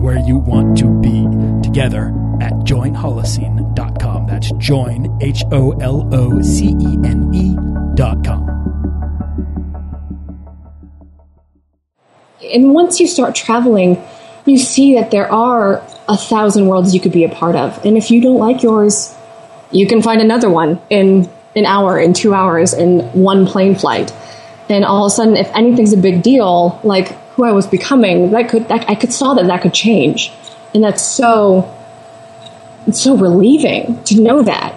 where you want to be together at joinholocene.com. That's join, H O L O C E N E.com. And once you start traveling, you see that there are a thousand worlds you could be a part of. And if you don't like yours, you can find another one in an hour, in two hours, in one plane flight. And all of a sudden, if anything's a big deal, like who I was becoming, that could that, I could saw that that could change, and that's so it's so relieving to know that.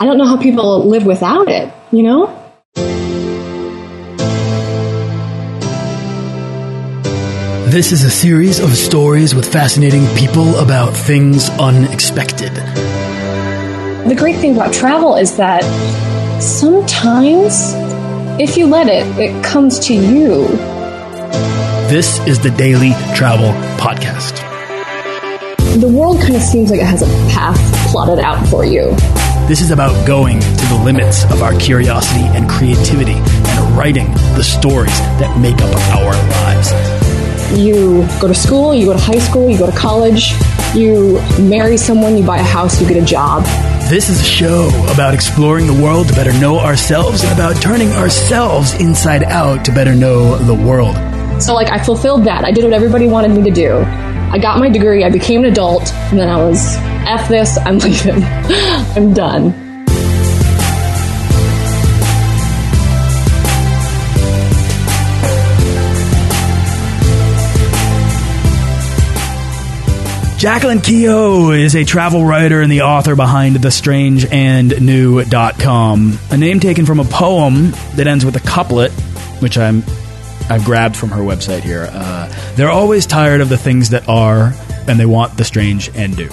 I don't know how people live without it. You know. This is a series of stories with fascinating people about things unexpected. The great thing about travel is that sometimes, if you let it, it comes to you. This is the Daily Travel Podcast. The world kind of seems like it has a path plotted out for you. This is about going to the limits of our curiosity and creativity and writing the stories that make up our lives. You go to school, you go to high school, you go to college, you marry someone, you buy a house, you get a job. This is a show about exploring the world to better know ourselves and about turning ourselves inside out to better know the world. So, like, I fulfilled that. I did what everybody wanted me to do. I got my degree, I became an adult, and then I was, F this, I'm leaving. I'm done. Jacqueline Keough is a travel writer and the author behind thestrangeandnew.com, a name taken from a poem that ends with a couplet, which I'm I've grabbed from her website here. Uh, they're always tired of the things that are, and they want the strange and new.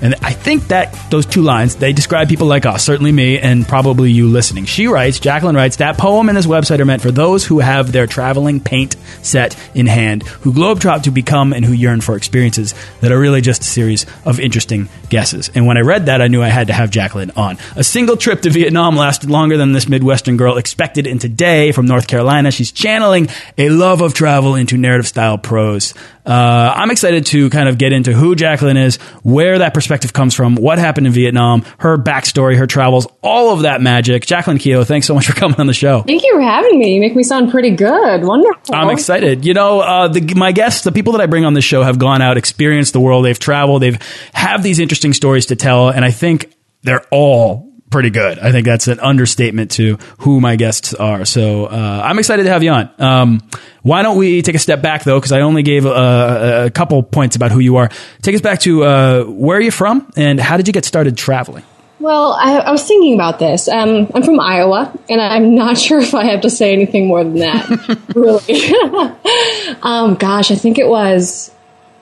And I think that those two lines, they describe people like us, certainly me, and probably you listening. She writes, Jacqueline writes, that poem and this website are meant for those who have their traveling paint set in hand, who globetrot to become and who yearn for experiences that are really just a series of interesting guesses. And when I read that, I knew I had to have Jacqueline on. A single trip to Vietnam lasted longer than this Midwestern girl expected, and today, from North Carolina, she's channeling a love of travel into narrative style prose. Uh, I'm excited to kind of get into who Jacqueline is, where that perspective comes from, what happened in Vietnam, her backstory, her travels, all of that magic. Jacqueline Keough, thanks so much for coming on the show. Thank you for having me. You make me sound pretty good. Wonderful. I'm excited. You know, uh, the, my guests, the people that I bring on this show have gone out, experienced the world, they've traveled, they've have these interesting stories to tell, and I think they're all pretty good. I think that's an understatement to who my guests are. So uh, I'm excited to have you on. Um, why don't we take a step back though? Because I only gave a, a, couple points about who you are. Take us back to uh, where are you from and how did you get started traveling? Well, I, I was thinking about this. Um, I'm from Iowa, and I'm not sure if I have to say anything more than that. really, um, gosh, I think it was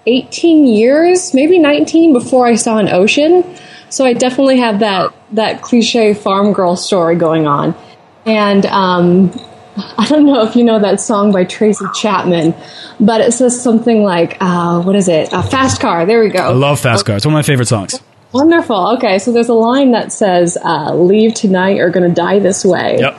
18 years, maybe 19, before I saw an ocean. So I definitely have that that cliche farm girl story going on. And um, I don't know if you know that song by Tracy Chapman, but it says something like, uh, "What is it? A fast car." There we go. I love Fast Car. It's one of my favorite songs. Wonderful. Okay, so there's a line that says, uh, "Leave tonight or going to die this way." Yep.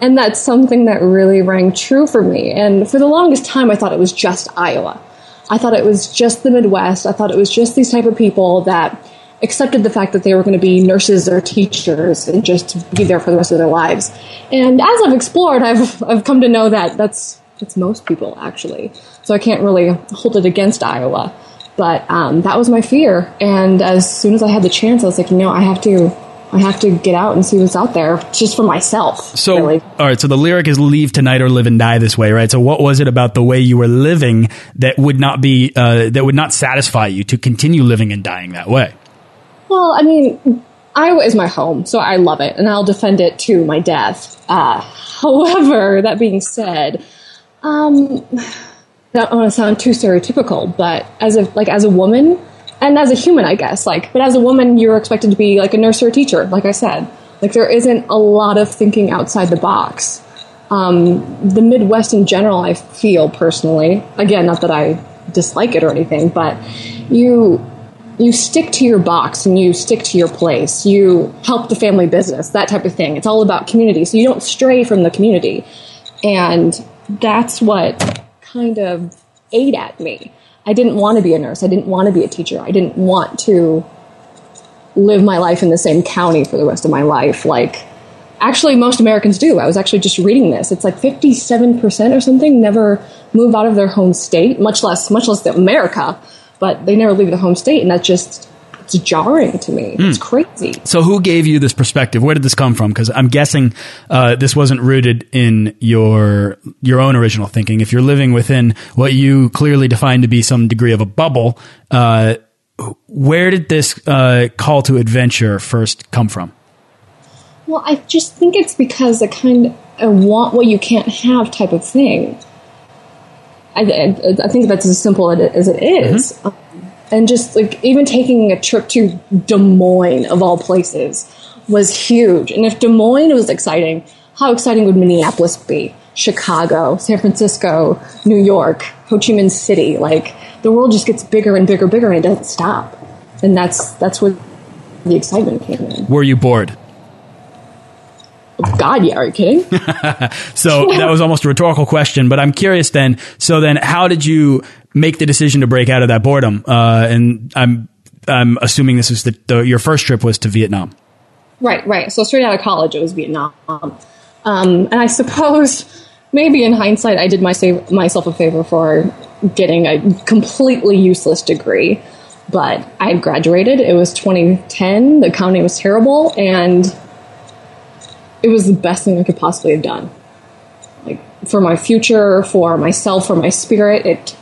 And that's something that really rang true for me. And for the longest time, I thought it was just Iowa. I thought it was just the Midwest. I thought it was just these type of people that accepted the fact that they were going to be nurses or teachers and just be there for the rest of their lives. And as I've explored, I've I've come to know that that's that's most people actually. So I can't really hold it against Iowa. But um, that was my fear, and as soon as I had the chance, I was like, you know, I have to I have to get out and see what's out there just for myself. So, really. all right. So the lyric is "Leave tonight or live and die this way," right? So, what was it about the way you were living that would not be uh, that would not satisfy you to continue living and dying that way? Well, I mean, Iowa is my home, so I love it, and I'll defend it to my death. Uh, however, that being said, um, I don't want to sound too stereotypical, but as a like as a woman, and as a human, I guess, like, but as a woman, you're expected to be like a nurse or a teacher, like I said. Like, there isn't a lot of thinking outside the box. Um, the Midwest in general, I feel personally, again, not that I dislike it or anything, but you you stick to your box and you stick to your place. You help the family business, that type of thing. It's all about community, so you don't stray from the community, and that's what kind of ate at me. I didn't want to be a nurse. I didn't want to be a teacher. I didn't want to live my life in the same county for the rest of my life. Like, actually, most Americans do. I was actually just reading this. It's like 57% or something never move out of their home state, much less, much less America, but they never leave the home state. And that's just, it's jarring to me. It's crazy. So, who gave you this perspective? Where did this come from? Because I'm guessing uh, this wasn't rooted in your your own original thinking. If you're living within what you clearly define to be some degree of a bubble, uh, where did this uh, call to adventure first come from? Well, I just think it's because a kind of want what you can't have type of thing. I, I, I think that's as simple as it is. Um, and just like even taking a trip to Des Moines, of all places, was huge. And if Des Moines was exciting, how exciting would Minneapolis be? Chicago, San Francisco, New York, Ho Chi Minh City. Like the world just gets bigger and bigger, bigger, and it doesn't stop. And that's that's where the excitement came in. Were you bored? God, yeah, are you kidding? So that was almost a rhetorical question, but I'm curious then. So then, how did you make the decision to break out of that boredom? Uh, and I'm I'm assuming this is the, the your first trip was to Vietnam. Right, right. So straight out of college, it was Vietnam, um, and I suppose maybe in hindsight, I did my, save, myself a favor for getting a completely useless degree. But I had graduated. It was 2010. The accounting was terrible, and it was the best thing I could possibly have done. Like for my future, for myself, for my spirit, it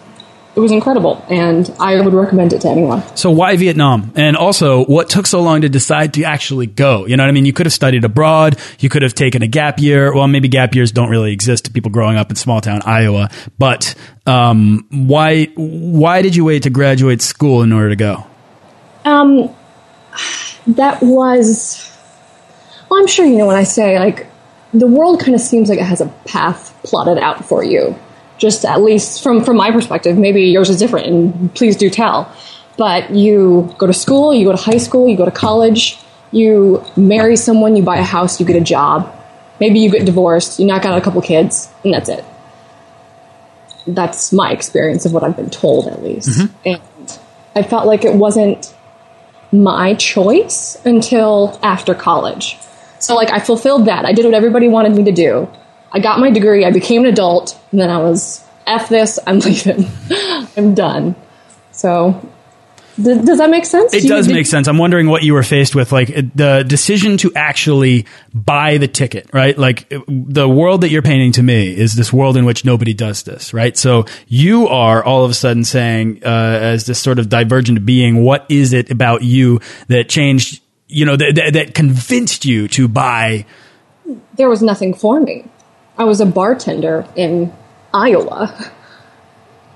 it was incredible, and I would recommend it to anyone. So why Vietnam? And also, what took so long to decide to actually go? You know what I mean? You could have studied abroad. You could have taken a gap year. Well, maybe gap years don't really exist to people growing up in small town Iowa. But um, why why did you wait to graduate school in order to go? Um, that was. Well, I'm sure you know when I say like the world kind of seems like it has a path plotted out for you. Just at least from from my perspective maybe yours is different and please do tell. But you go to school you go to high school you go to college you marry someone you buy a house you get a job. Maybe you get divorced you knock out a couple kids and that's it. That's my experience of what i've been told at least. Mm-hmm. And i felt like it wasn't my choice until after college so like i fulfilled that i did what everybody wanted me to do I got my degree, I became an adult, and then I was, F this, I'm leaving. I'm done. So, th- does that make sense? It Do you- does did- make sense. I'm wondering what you were faced with, like the decision to actually buy the ticket, right? Like the world that you're painting to me is this world in which nobody does this, right? So you are all of a sudden saying, uh, as this sort of divergent being, what is it about you that changed, you know, that, that, that convinced you to buy? There was nothing for me. I was a bartender in Iowa.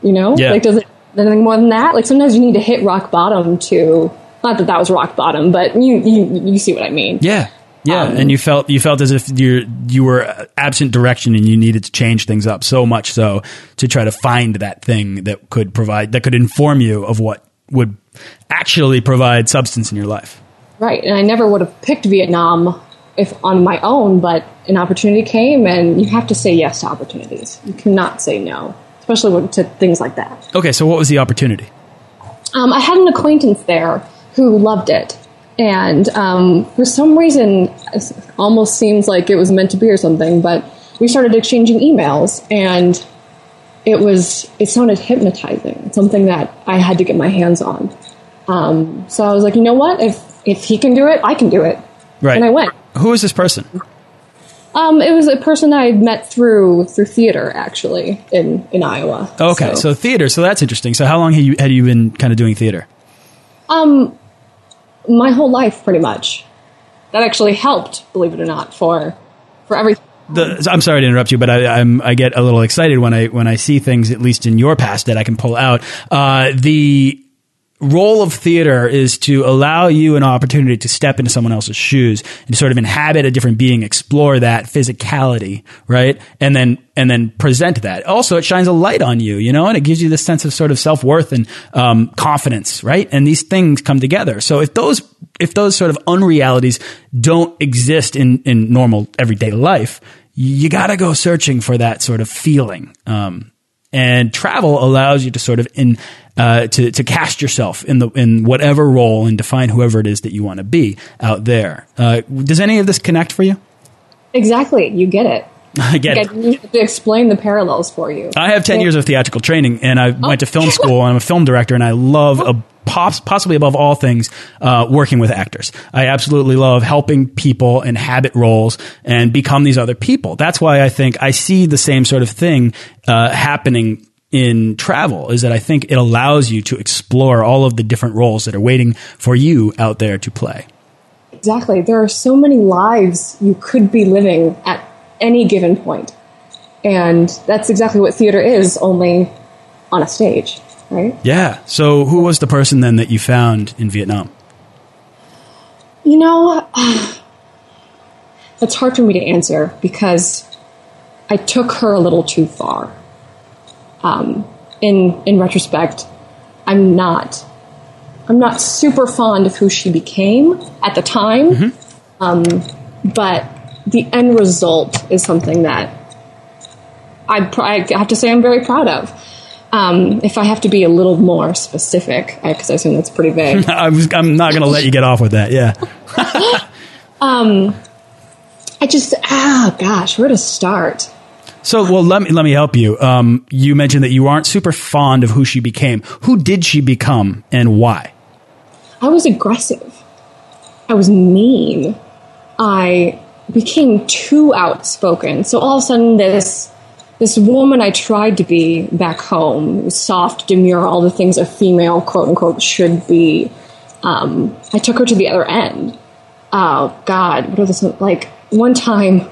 You know? Yeah. Like, does it anything more than that? Like, sometimes you need to hit rock bottom to, not that that was rock bottom, but you, you, you see what I mean. Yeah. Yeah, Um, and you felt you felt as if you you were absent direction and you needed to change things up so much so to try to find that thing that could provide that could inform you of what would actually provide substance in your life. Right, and I never would have picked Vietnam if on my own, but an opportunity came, and you have to say yes to opportunities. You cannot say no, especially to things like that. Okay, so what was the opportunity? Um, I had an acquaintance there who loved it, and um, for some reason, it almost seems like it was meant to be or something. But we started exchanging emails, and it was it sounded hypnotizing. Something that I had to get my hands on. Um, so I was like, you know what? If if he can do it, I can do it. Right. And I went. Who is this person? Um, it was a person I had met through through theater, actually, in in Iowa. Okay, so, theater. So that's interesting. So how long had you had you been kind of doing theater? um, my whole life, pretty much. That actually helped, believe it or not, for for everything. The, I'm sorry to interrupt you, but I, I'm I get a little excited when I when I see things, at least in your past, that I can pull out. Uh, the role of theater is to allow you an opportunity to step into someone else's shoes and sort of inhabit a different being, explore that physicality, right? And then, and then present that. Also, it shines a light on you, you know, and it gives you this sense of sort of self worth and, um, confidence, right? And these things come together. So if those, if those sort of unrealities don't exist in, in normal everyday life, you got to go searching for that sort of feeling. Um, and travel allows you to sort of in uh, to to cast yourself in the in whatever role and define whoever it is that you want to be out there. Uh, does any of this connect for you? Exactly, you get it. I get like it. I need to explain the parallels for you. I have 10 years of theatrical training and I oh. went to film school and I'm a film director and I love a possibly above all things, uh, working with actors. I absolutely love helping people inhabit roles and become these other people. That's why I think I see the same sort of thing uh, happening in travel is that I think it allows you to explore all of the different roles that are waiting for you out there to play. Exactly. There are so many lives you could be living at any given point. And that's exactly what theater is, only on a stage, right? Yeah. So, who was the person then that you found in Vietnam? You know, it's hard for me to answer because I took her a little too far. Um, in in retrospect, I'm not I'm not super fond of who she became at the time, mm-hmm. um, but the end result is something that I, I have to say I'm very proud of. Um, if I have to be a little more specific, because I, I, assume that's pretty vague. I am not going to let you get off with that. Yeah. um, I just ah gosh, where to start? So, well, let me let me help you. Um, you mentioned that you aren't super fond of who she became. Who did she become, and why? I was aggressive. I was mean. I became too outspoken. So all of a sudden, this this woman I tried to be back home, soft, demure, all the things a female quote unquote should be. Um, I took her to the other end. Oh God, what are this like? One time,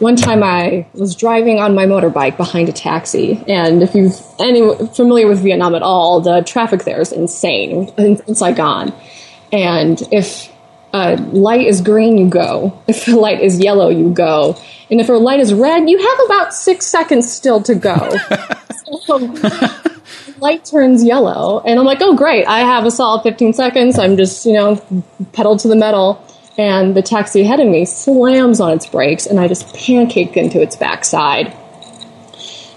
one time I was driving on my motorbike behind a taxi, and if you're any familiar with Vietnam at all, the traffic there is insane in, in Saigon. And if a light is green, you go. If the light is yellow, you go. And if a light is red, you have about six seconds still to go. so, light turns yellow, and I'm like, oh, great. I have a solid 15 seconds. I'm just, you know, pedal to the metal. And the taxi ahead of me slams on its brakes, and I just pancake into its backside.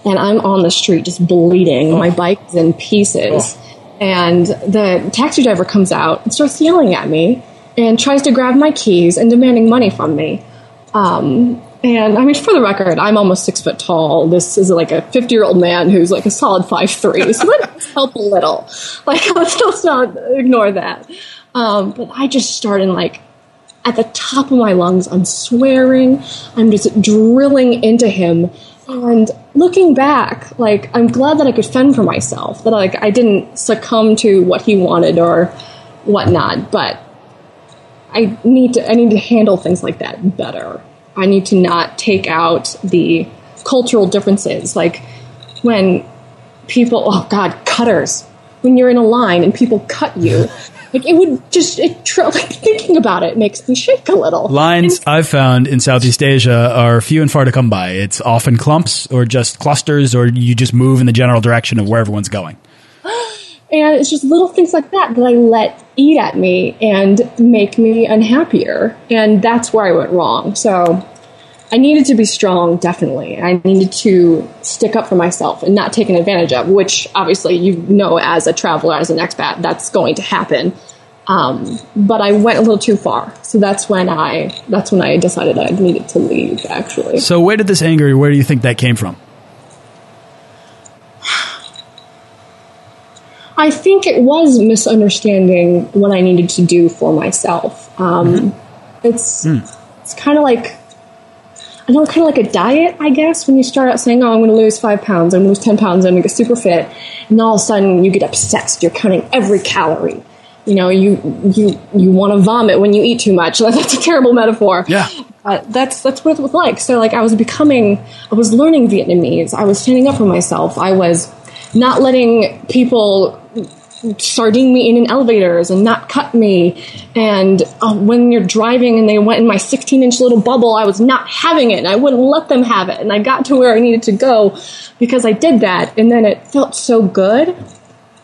And I'm on the street just bleeding. My bike is in pieces. And the taxi driver comes out and starts yelling at me and tries to grab my keys and demanding money from me. Um, and I mean, for the record, I'm almost six foot tall. This is like a 50 year old man who's like a solid five three. So let's help a little. Like, let's, let's not ignore that. Um, but I just started like at the top of my lungs. I'm swearing. I'm just drilling into him. And looking back, like I'm glad that I could fend for myself. That like I didn't succumb to what he wanted or whatnot. But I need to I need to handle things like that better. I need to not take out the cultural differences. Like when people, oh God, cutters. When you're in a line and people cut you, like it would just it like thinking about it makes me shake a little. Lines and, I've found in Southeast Asia are few and far to come by. It's often clumps or just clusters, or you just move in the general direction of where everyone's going. And it's just little things like that that I let eat at me and make me unhappier. And that's where I went wrong. So I needed to be strong, definitely. I needed to stick up for myself and not taken advantage of, which obviously you know as a traveler, as an expat, that's going to happen. Um, but I went a little too far, so that's when I that's when I decided I needed to leave. Actually, so where did this anger? Where do you think that came from? I think it was misunderstanding what I needed to do for myself. Um, mm-hmm. It's mm. it's kind of like I know, kind of like a diet, I guess. When you start out saying, "Oh, I'm going to lose five pounds, I'm going to lose ten pounds, I'm going to get super fit," and all of a sudden you get obsessed. You're counting every calorie. You know, you you you want to vomit when you eat too much. That's a terrible metaphor. Yeah. Uh, that's that's what it was like. So, like, I was becoming, I was learning Vietnamese. I was standing up for myself. I was not letting people sardine me in elevators and not cut me. And uh, when you're driving and they went in my 16 inch little bubble, I was not having it and I wouldn't let them have it. And I got to where I needed to go because I did that. And then it felt so good.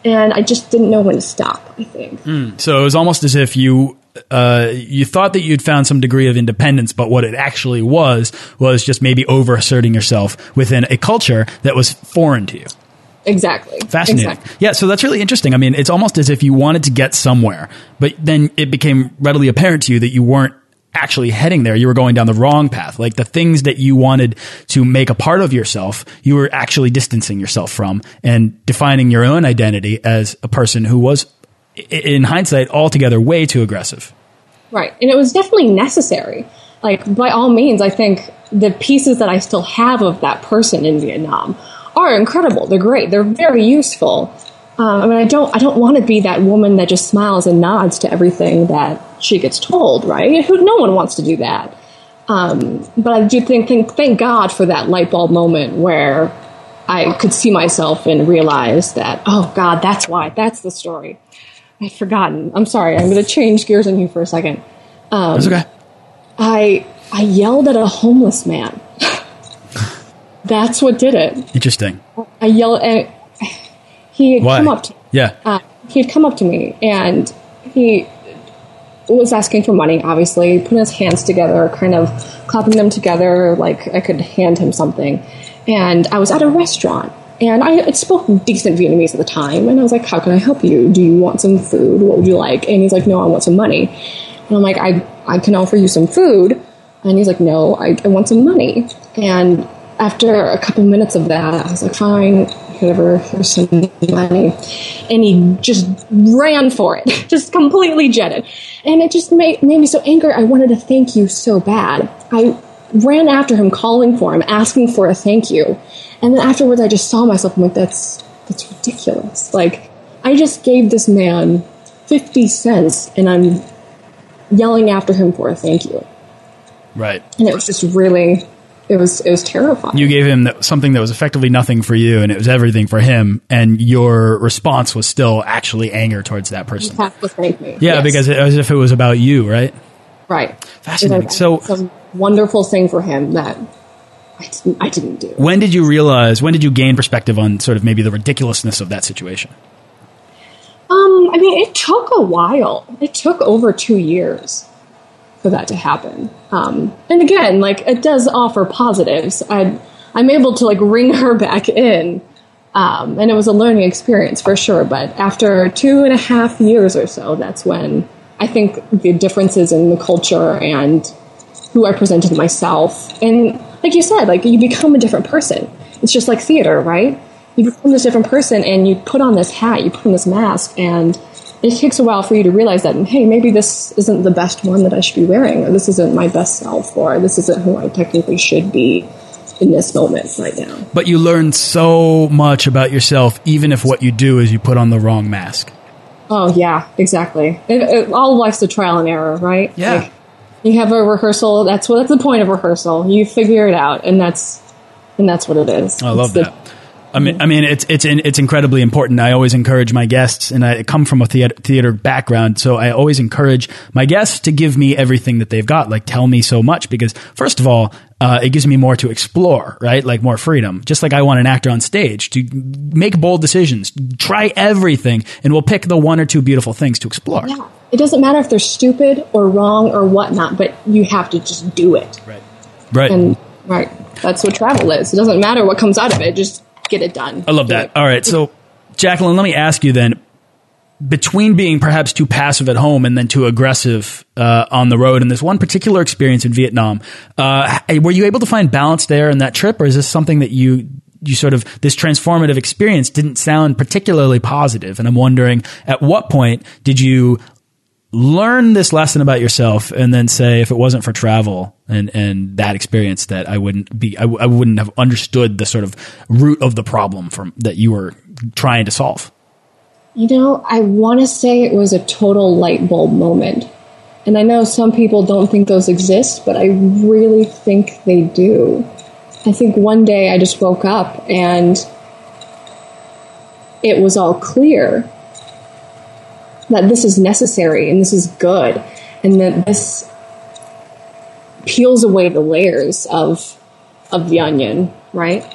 And I just didn't know when to stop, I think. Mm. So it was almost as if you uh, you thought that you'd found some degree of independence, but what it actually was was just maybe overasserting yourself within a culture that was foreign to you. Exactly. Fascinating. Exactly. Yeah, so that's really interesting. I mean, it's almost as if you wanted to get somewhere, but then it became readily apparent to you that you weren't actually heading there. You were going down the wrong path. Like the things that you wanted to make a part of yourself, you were actually distancing yourself from and defining your own identity as a person who was, in hindsight, altogether way too aggressive. Right. And it was definitely necessary. Like, by all means, I think the pieces that I still have of that person in Vietnam are incredible. They're great. They're very useful. Um, I mean, I don't, I don't want to be that woman that just smiles and nods to everything that she gets told, right? Who, no one wants to do that. Um, but I do think, think, thank God for that light bulb moment where I could see myself and realize that, oh God, that's why, that's the story. I'd forgotten. I'm sorry. I'm going to change gears on you for a second. Um, that's okay. I I yelled at a homeless man. That's what did it. Interesting. I yelled at. He had Why? come up. To, yeah. Uh, he had come up to me and he was asking for money. Obviously, putting his hands together, kind of clapping them together, like I could hand him something. And I was at a restaurant, and I spoke decent Vietnamese at the time. And I was like, "How can I help you? Do you want some food? What would you like?" And he's like, "No, I want some money." And I'm like, "I I can offer you some food." And he's like, "No, I, I want some money." And after a couple minutes of that, I was like, fine, whatever, here's some money. And he just ran for it, just completely jetted. And it just made, made me so angry. I wanted to thank you so bad. I ran after him, calling for him, asking for a thank you. And then afterwards, I just saw myself. I'm like, that's, that's ridiculous. Like, I just gave this man 50 cents and I'm yelling after him for a thank you. Right. And it was just really, it was it was terrifying. You gave him something that was effectively nothing for you, and it was everything for him. And your response was still actually anger towards that person. You have to thank me. Yeah, yes. because it, as if it was about you, right? Right. Fascinating. So, a wonderful thing for him that I didn't, I didn't do. When did you realize? When did you gain perspective on sort of maybe the ridiculousness of that situation? Um, I mean, it took a while. It took over two years for that to happen. Um, and again, like it does offer positives. I, I'm able to like ring her back in, um, and it was a learning experience for sure. But after two and a half years or so, that's when I think the differences in the culture and who I presented myself, and like you said, like you become a different person. It's just like theater, right? You become this different person, and you put on this hat, you put on this mask, and it takes a while for you to realize that, hey, maybe this isn't the best one that I should be wearing, or this isn't my best self, or this isn't who I technically should be in this moment right now. But you learn so much about yourself, even if what you do is you put on the wrong mask. Oh, yeah, exactly. It, it, all life's a trial and error, right? Yeah. Like, you have a rehearsal. That's what. That's the point of rehearsal. You figure it out, and that's and that's what it is. I love it's that. I mean, I mean, it's it's it's incredibly important. I always encourage my guests, and I come from a theater, theater background, so I always encourage my guests to give me everything that they've got. Like, tell me so much because, first of all, uh, it gives me more to explore, right? Like more freedom. Just like I want an actor on stage to make bold decisions, try everything, and we'll pick the one or two beautiful things to explore. Yeah. It doesn't matter if they're stupid or wrong or whatnot, but you have to just do it. Right. Right. And right. That's what travel is. It doesn't matter what comes out of it. Just get it done. I love do that. It. All right. So, Jacqueline, let me ask you then between being perhaps too passive at home and then too aggressive uh, on the road and this one particular experience in Vietnam, uh, were you able to find balance there in that trip, or is this something that you you sort of this transformative experience didn't sound particularly positive? And I'm wondering, at what point did you learn this lesson about yourself and then say if it wasn't for travel and and that experience that I wouldn't be I, I wouldn't have understood the sort of root of the problem from that you were trying to solve. You know I want to say it was a total light bulb moment. And I know some people don't think those exist but I really think they do. I think one day I just woke up and it was all clear that this is necessary and this is good and that this peels away the layers of of the onion, right?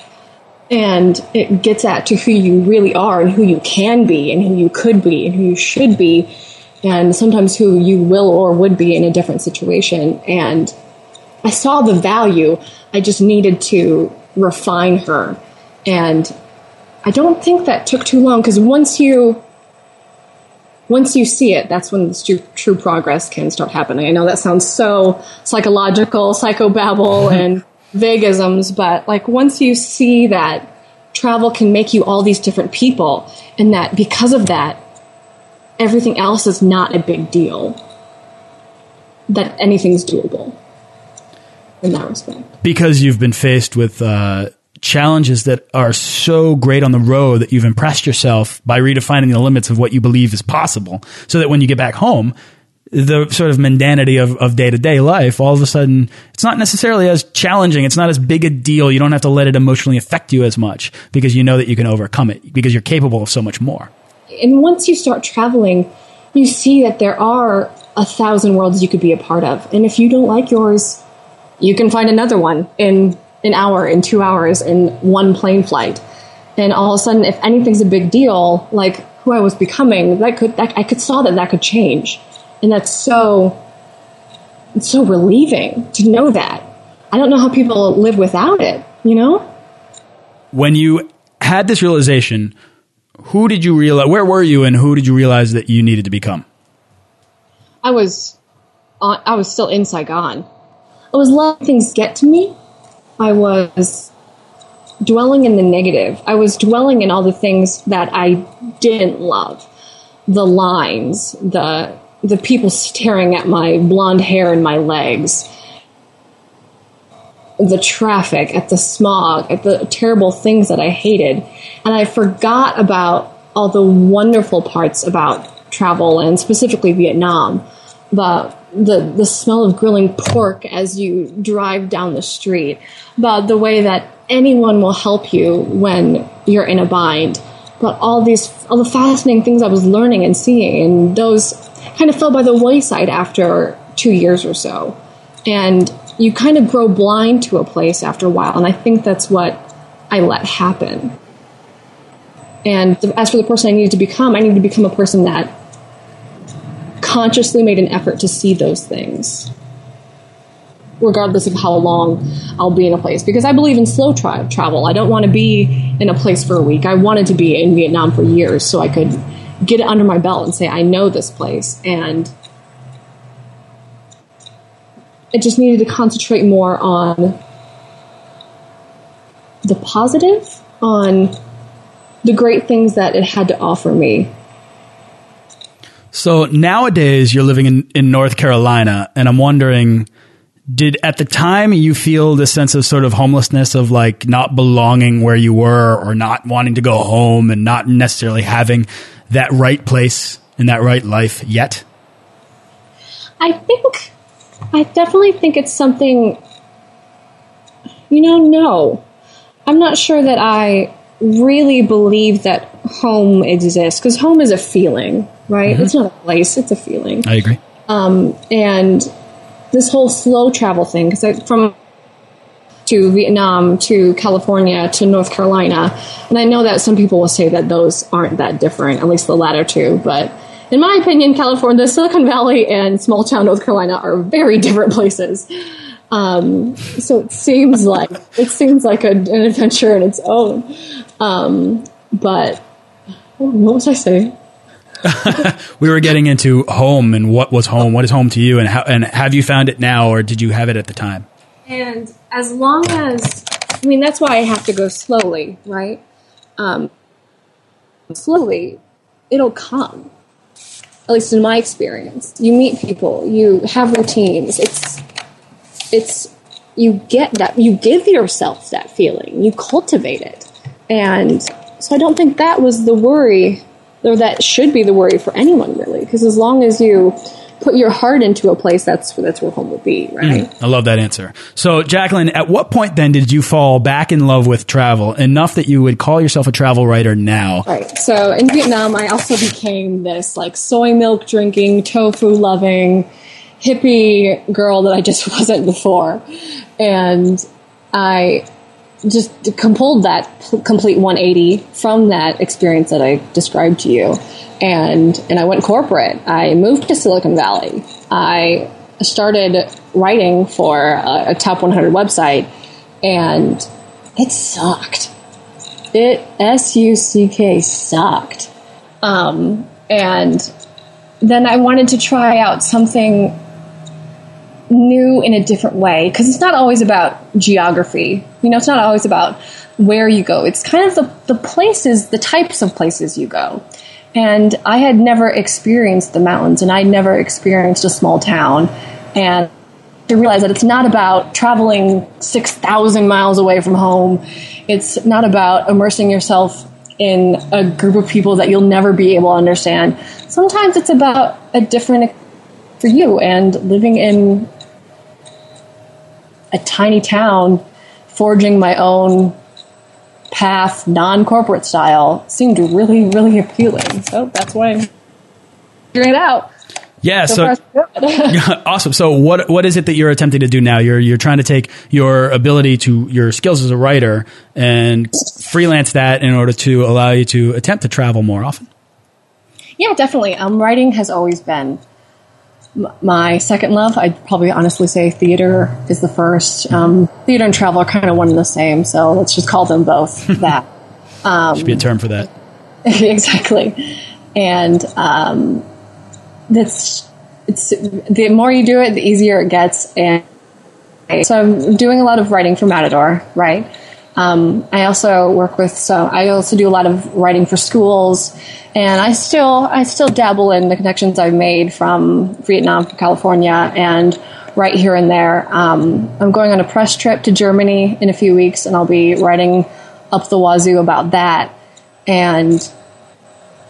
And it gets at to who you really are and who you can be and who you could be and who you should be and sometimes who you will or would be in a different situation. And I saw the value. I just needed to refine her. And I don't think that took too long because once you once you see it, that's when true, true progress can start happening. I know that sounds so psychological, psychobabble, and vagisms, but like once you see that travel can make you all these different people, and that because of that, everything else is not a big deal, that anything's doable in that respect. Because you've been faced with uh, challenges that are so great on the road that you've impressed yourself by redefining the limits of what you believe is possible, so that when you get back home, the sort of mundanity of, of day-to-day life all of a sudden it's not necessarily as challenging it's not as big a deal you don't have to let it emotionally affect you as much because you know that you can overcome it because you're capable of so much more. And once you start traveling you see that there are a thousand worlds you could be a part of and if you don't like yours you can find another one in an hour in two hours in one plane flight and all of a sudden if anything's a big deal like who i was becoming that could that, i could saw that that could change and that's so it's so relieving to know that. I don't know how people live without it, you know? When you had this realization, who did you realize where were you and who did you realize that you needed to become? I was on, I was still in Saigon. I was letting things get to me. I was dwelling in the negative. I was dwelling in all the things that I didn't love. The lines, the the people staring at my blonde hair and my legs, the traffic, at the smog, at the terrible things that I hated. And I forgot about all the wonderful parts about travel and specifically Vietnam. The, the, the smell of grilling pork as you drive down the street, about the way that anyone will help you when you're in a bind, but all these, all the fascinating things I was learning and seeing, and those kind of fell by the wayside after two years or so. And you kind of grow blind to a place after a while. And I think that's what I let happen. And as for the person I needed to become, I needed to become a person that consciously made an effort to see those things, regardless of how long I'll be in a place. Because I believe in slow tra- travel. I don't want to be in a place for a week. I wanted to be in Vietnam for years so I could get it under my belt and say, I know this place. And I just needed to concentrate more on the positive, on the great things that it had to offer me. So nowadays you're living in, in North Carolina, and I'm wondering did at the time you feel this sense of sort of homelessness of like not belonging where you were or not wanting to go home and not necessarily having that right place in that right life yet? I think, I definitely think it's something, you know, no. I'm not sure that I really believe that home exists because home is a feeling, right? Mm-hmm. It's not a place, it's a feeling. I agree. Um, and this whole slow travel thing, because from to Vietnam to California to North Carolina. And I know that some people will say that those aren't that different, at least the latter two. But in my opinion, California, Silicon Valley, and small town North Carolina are very different places. Um, so it seems like it seems like a, an adventure in its own. Um, but what was I saying? we were getting into home and what was home, what is home to you, and how, and have you found it now, or did you have it at the time? And as long as, I mean, that's why I have to go slowly, right? Um, slowly, it'll come. At least in my experience, you meet people, you have routines. It's, it's, you get that, you give yourself that feeling, you cultivate it, and so I don't think that was the worry, or that should be the worry for anyone really, because as long as you put your heart into a place, that's that's where home will be, right? Mm, I love that answer. So, Jacqueline, at what point then did you fall back in love with travel enough that you would call yourself a travel writer now? Right. So, in Vietnam, I also became this like soy milk drinking, tofu loving, hippie girl that I just wasn't before, and I just pulled that complete 180 from that experience that I described to you and and I went corporate. I moved to Silicon Valley. I started writing for a, a top 100 website, and it sucked. It S U C K sucked. Um, and then I wanted to try out something new in a different way because it's not always about geography. You know, it's not always about where you go. It's kind of the, the places, the types of places you go. And I had never experienced the mountains and I'd never experienced a small town. And to realize that it's not about traveling 6,000 miles away from home. It's not about immersing yourself in a group of people that you'll never be able to understand. Sometimes it's about a different for you and living in a tiny town, forging my own path, non corporate style, seemed really, really appealing. So that's why I'm figuring it out. Yeah, so, so awesome. So what what is it that you're attempting to do now? You're you're trying to take your ability to your skills as a writer and freelance that in order to allow you to attempt to travel more often. Yeah, definitely. Um, writing has always been my second love. I'd probably honestly say theater is the first. Um, theater and travel are kind of one and the same, so let's just call them both that. Um, Should be a term for that. exactly, and um, that's it's the more you do it, the easier it gets. And so I'm doing a lot of writing for Matador, right? Um, I also work with so I also do a lot of writing for schools, and I still I still dabble in the connections I've made from Vietnam, from California, and right here and there. Um, I'm going on a press trip to Germany in a few weeks, and I'll be writing up the wazoo about that. And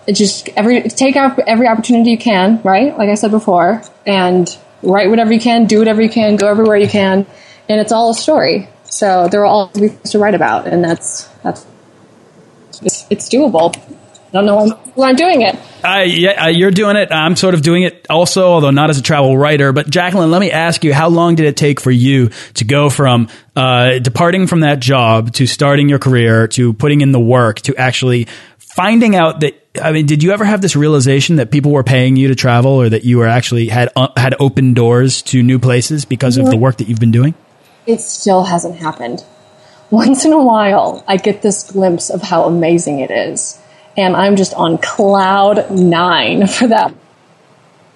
it just every take out every opportunity you can, right? Like I said before, and write whatever you can, do whatever you can, go everywhere you can, and it's all a story. So there will always be things to write about, and that's that's it's, it's doable. I don't know why I'm doing it. Uh, yeah, uh, you're doing it. I'm sort of doing it also, although not as a travel writer. But Jacqueline, let me ask you, how long did it take for you to go from uh, departing from that job to starting your career to putting in the work to actually finding out that I mean, did you ever have this realization that people were paying you to travel, or that you were actually had uh, had open doors to new places because of the work that you've been doing? It still hasn't happened. Once in a while, I get this glimpse of how amazing it is. And I'm just on cloud nine for that.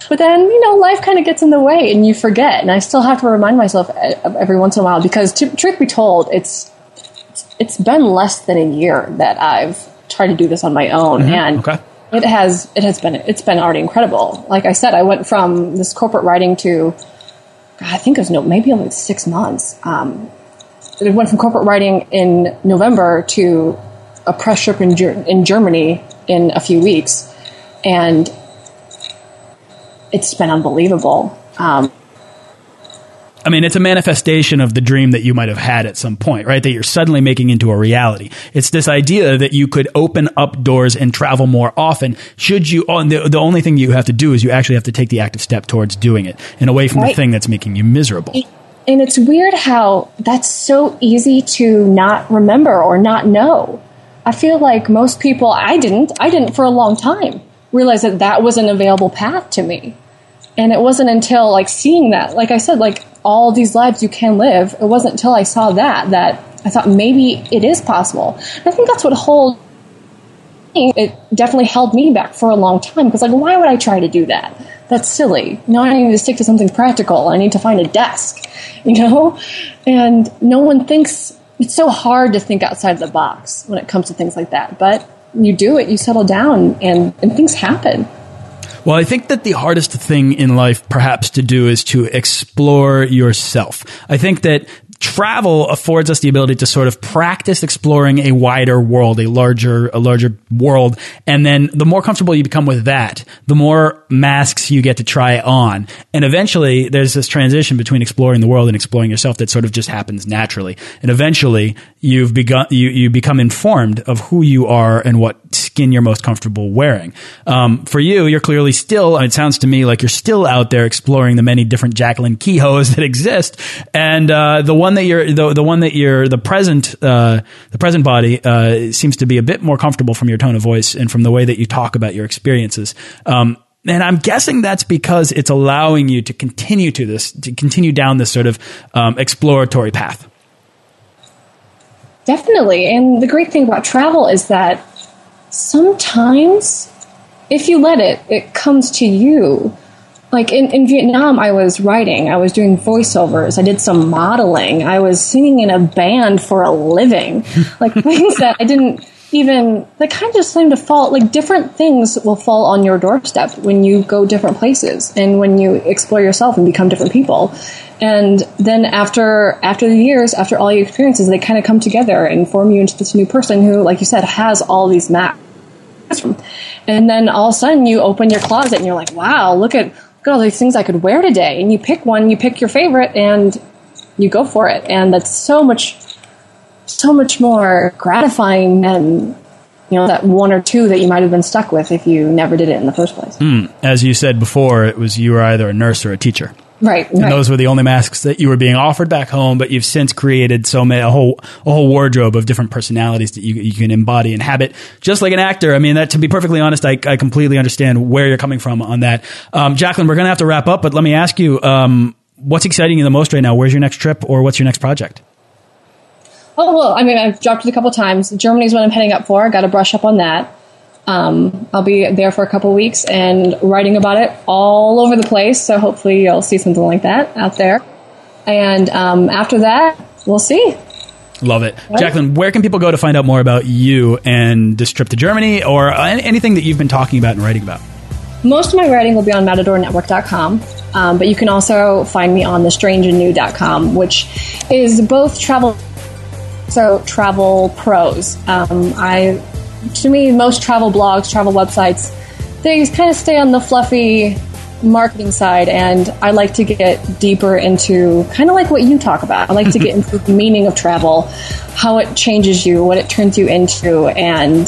But then, you know, life kind of gets in the way and you forget. And I still have to remind myself every once in a while because, to, truth be told, it's it's been less than a year that I've tried to do this on my own, mm-hmm. and okay. it has it has been it's been already incredible. Like I said, I went from this corporate writing to I think it was no, maybe only six months. Um, it went from corporate writing in November to a press trip in, in Germany in a few weeks, and it's been unbelievable. Um, I mean, it's a manifestation of the dream that you might have had at some point, right? That you're suddenly making into a reality. It's this idea that you could open up doors and travel more often. Should you, oh, the, the only thing you have to do is you actually have to take the active step towards doing it and away from right. the thing that's making you miserable. And it's weird how that's so easy to not remember or not know. I feel like most people, I didn't, I didn't for a long time realize that that was an available path to me. And it wasn't until like seeing that, like I said, like all these lives you can live. It wasn't until I saw that that I thought maybe it is possible. And I think that's what holds it definitely held me back for a long time because like why would I try to do that? That's silly. No, I need to stick to something practical. I need to find a desk, you know? And no one thinks it's so hard to think outside the box when it comes to things like that. But you do it, you settle down and, and things happen. Well, I think that the hardest thing in life perhaps to do is to explore yourself. I think that travel affords us the ability to sort of practice exploring a wider world, a larger, a larger world. And then the more comfortable you become with that, the more masks you get to try on. And eventually there's this transition between exploring the world and exploring yourself that sort of just happens naturally. And eventually you've begun, you, you become informed of who you are and what skin you're most comfortable wearing. Um, for you, you're clearly still, it sounds to me like you're still out there exploring the many different Jacqueline Keoughs that exist. And, uh, the one that you're, the, the one that you're, the present, uh, the present body, uh, seems to be a bit more comfortable from your tone of voice and from the way that you talk about your experiences. Um, and I'm guessing that's because it's allowing you to continue to this, to continue down this sort of um, exploratory path. Definitely. And the great thing about travel is that sometimes, if you let it, it comes to you. Like in, in Vietnam, I was writing, I was doing voiceovers, I did some modeling, I was singing in a band for a living. like things that I didn't even they kind of just seem to fall like different things will fall on your doorstep when you go different places and when you explore yourself and become different people. And then after after the years after all your experiences they kind of come together and form you into this new person who like you said has all these maps. And then all of a sudden you open your closet and you're like wow look at look at all these things i could wear today. And you pick one you pick your favorite and you go for it. And that's so much so much more gratifying than you know that one or two that you might have been stuck with if you never did it in the first place. Mm. As you said before, it was you were either a nurse or a teacher. Right, and right. those were the only masks that you were being offered back home. But you've since created so many a whole a whole wardrobe of different personalities that you, you can embody and habit, just like an actor. I mean, that to be perfectly honest, I, I completely understand where you're coming from on that. Um, Jacqueline, we're gonna have to wrap up, but let me ask you, um, what's exciting you the most right now? Where's your next trip, or what's your next project? Oh well, I mean, I've dropped it a couple times. Germany's what I'm heading up for. I got to brush up on that. Um, I'll be there for a couple weeks and writing about it all over the place. So hopefully you'll see something like that out there. And um, after that, we'll see. Love it. Right. Jacqueline, where can people go to find out more about you and this trip to Germany or anything that you've been talking about and writing about? Most of my writing will be on matadornetwork.com, um, but you can also find me on thestrangeandnew.com, which is both travel so travel prose. Um, I, to me, most travel blogs, travel websites, they kind of stay on the fluffy marketing side, and I like to get deeper into kind of like what you talk about. I like to get into the meaning of travel, how it changes you, what it turns you into, and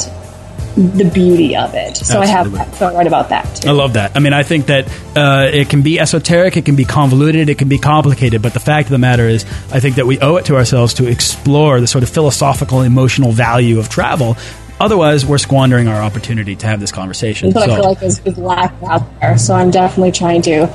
the beauty of it. So Absolutely. I have so I write about that. Too. I love that. I mean, I think that uh, it can be esoteric, it can be convoluted, it can be complicated, but the fact of the matter is, I think that we owe it to ourselves to explore the sort of philosophical, emotional value of travel. Otherwise, we're squandering our opportunity to have this conversation. But so. I feel like is, is lacking out there. So I'm definitely trying to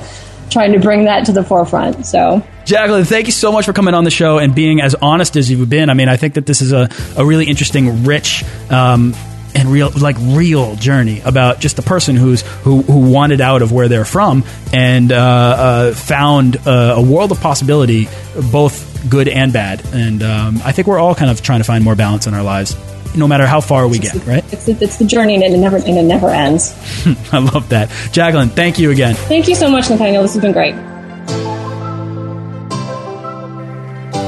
trying to bring that to the forefront. So. Jacqueline, thank you so much for coming on the show and being as honest as you've been. I mean, I think that this is a, a really interesting, rich, um, and real like real journey about just a person who's who who wanted out of where they're from and uh, uh, found uh, a world of possibility, both good and bad. And um, I think we're all kind of trying to find more balance in our lives. No matter how far we get, right? It's, it's the journey, and it never and it never ends. I love that, Jacqueline. Thank you again. Thank you so much, Nathaniel. This has been great.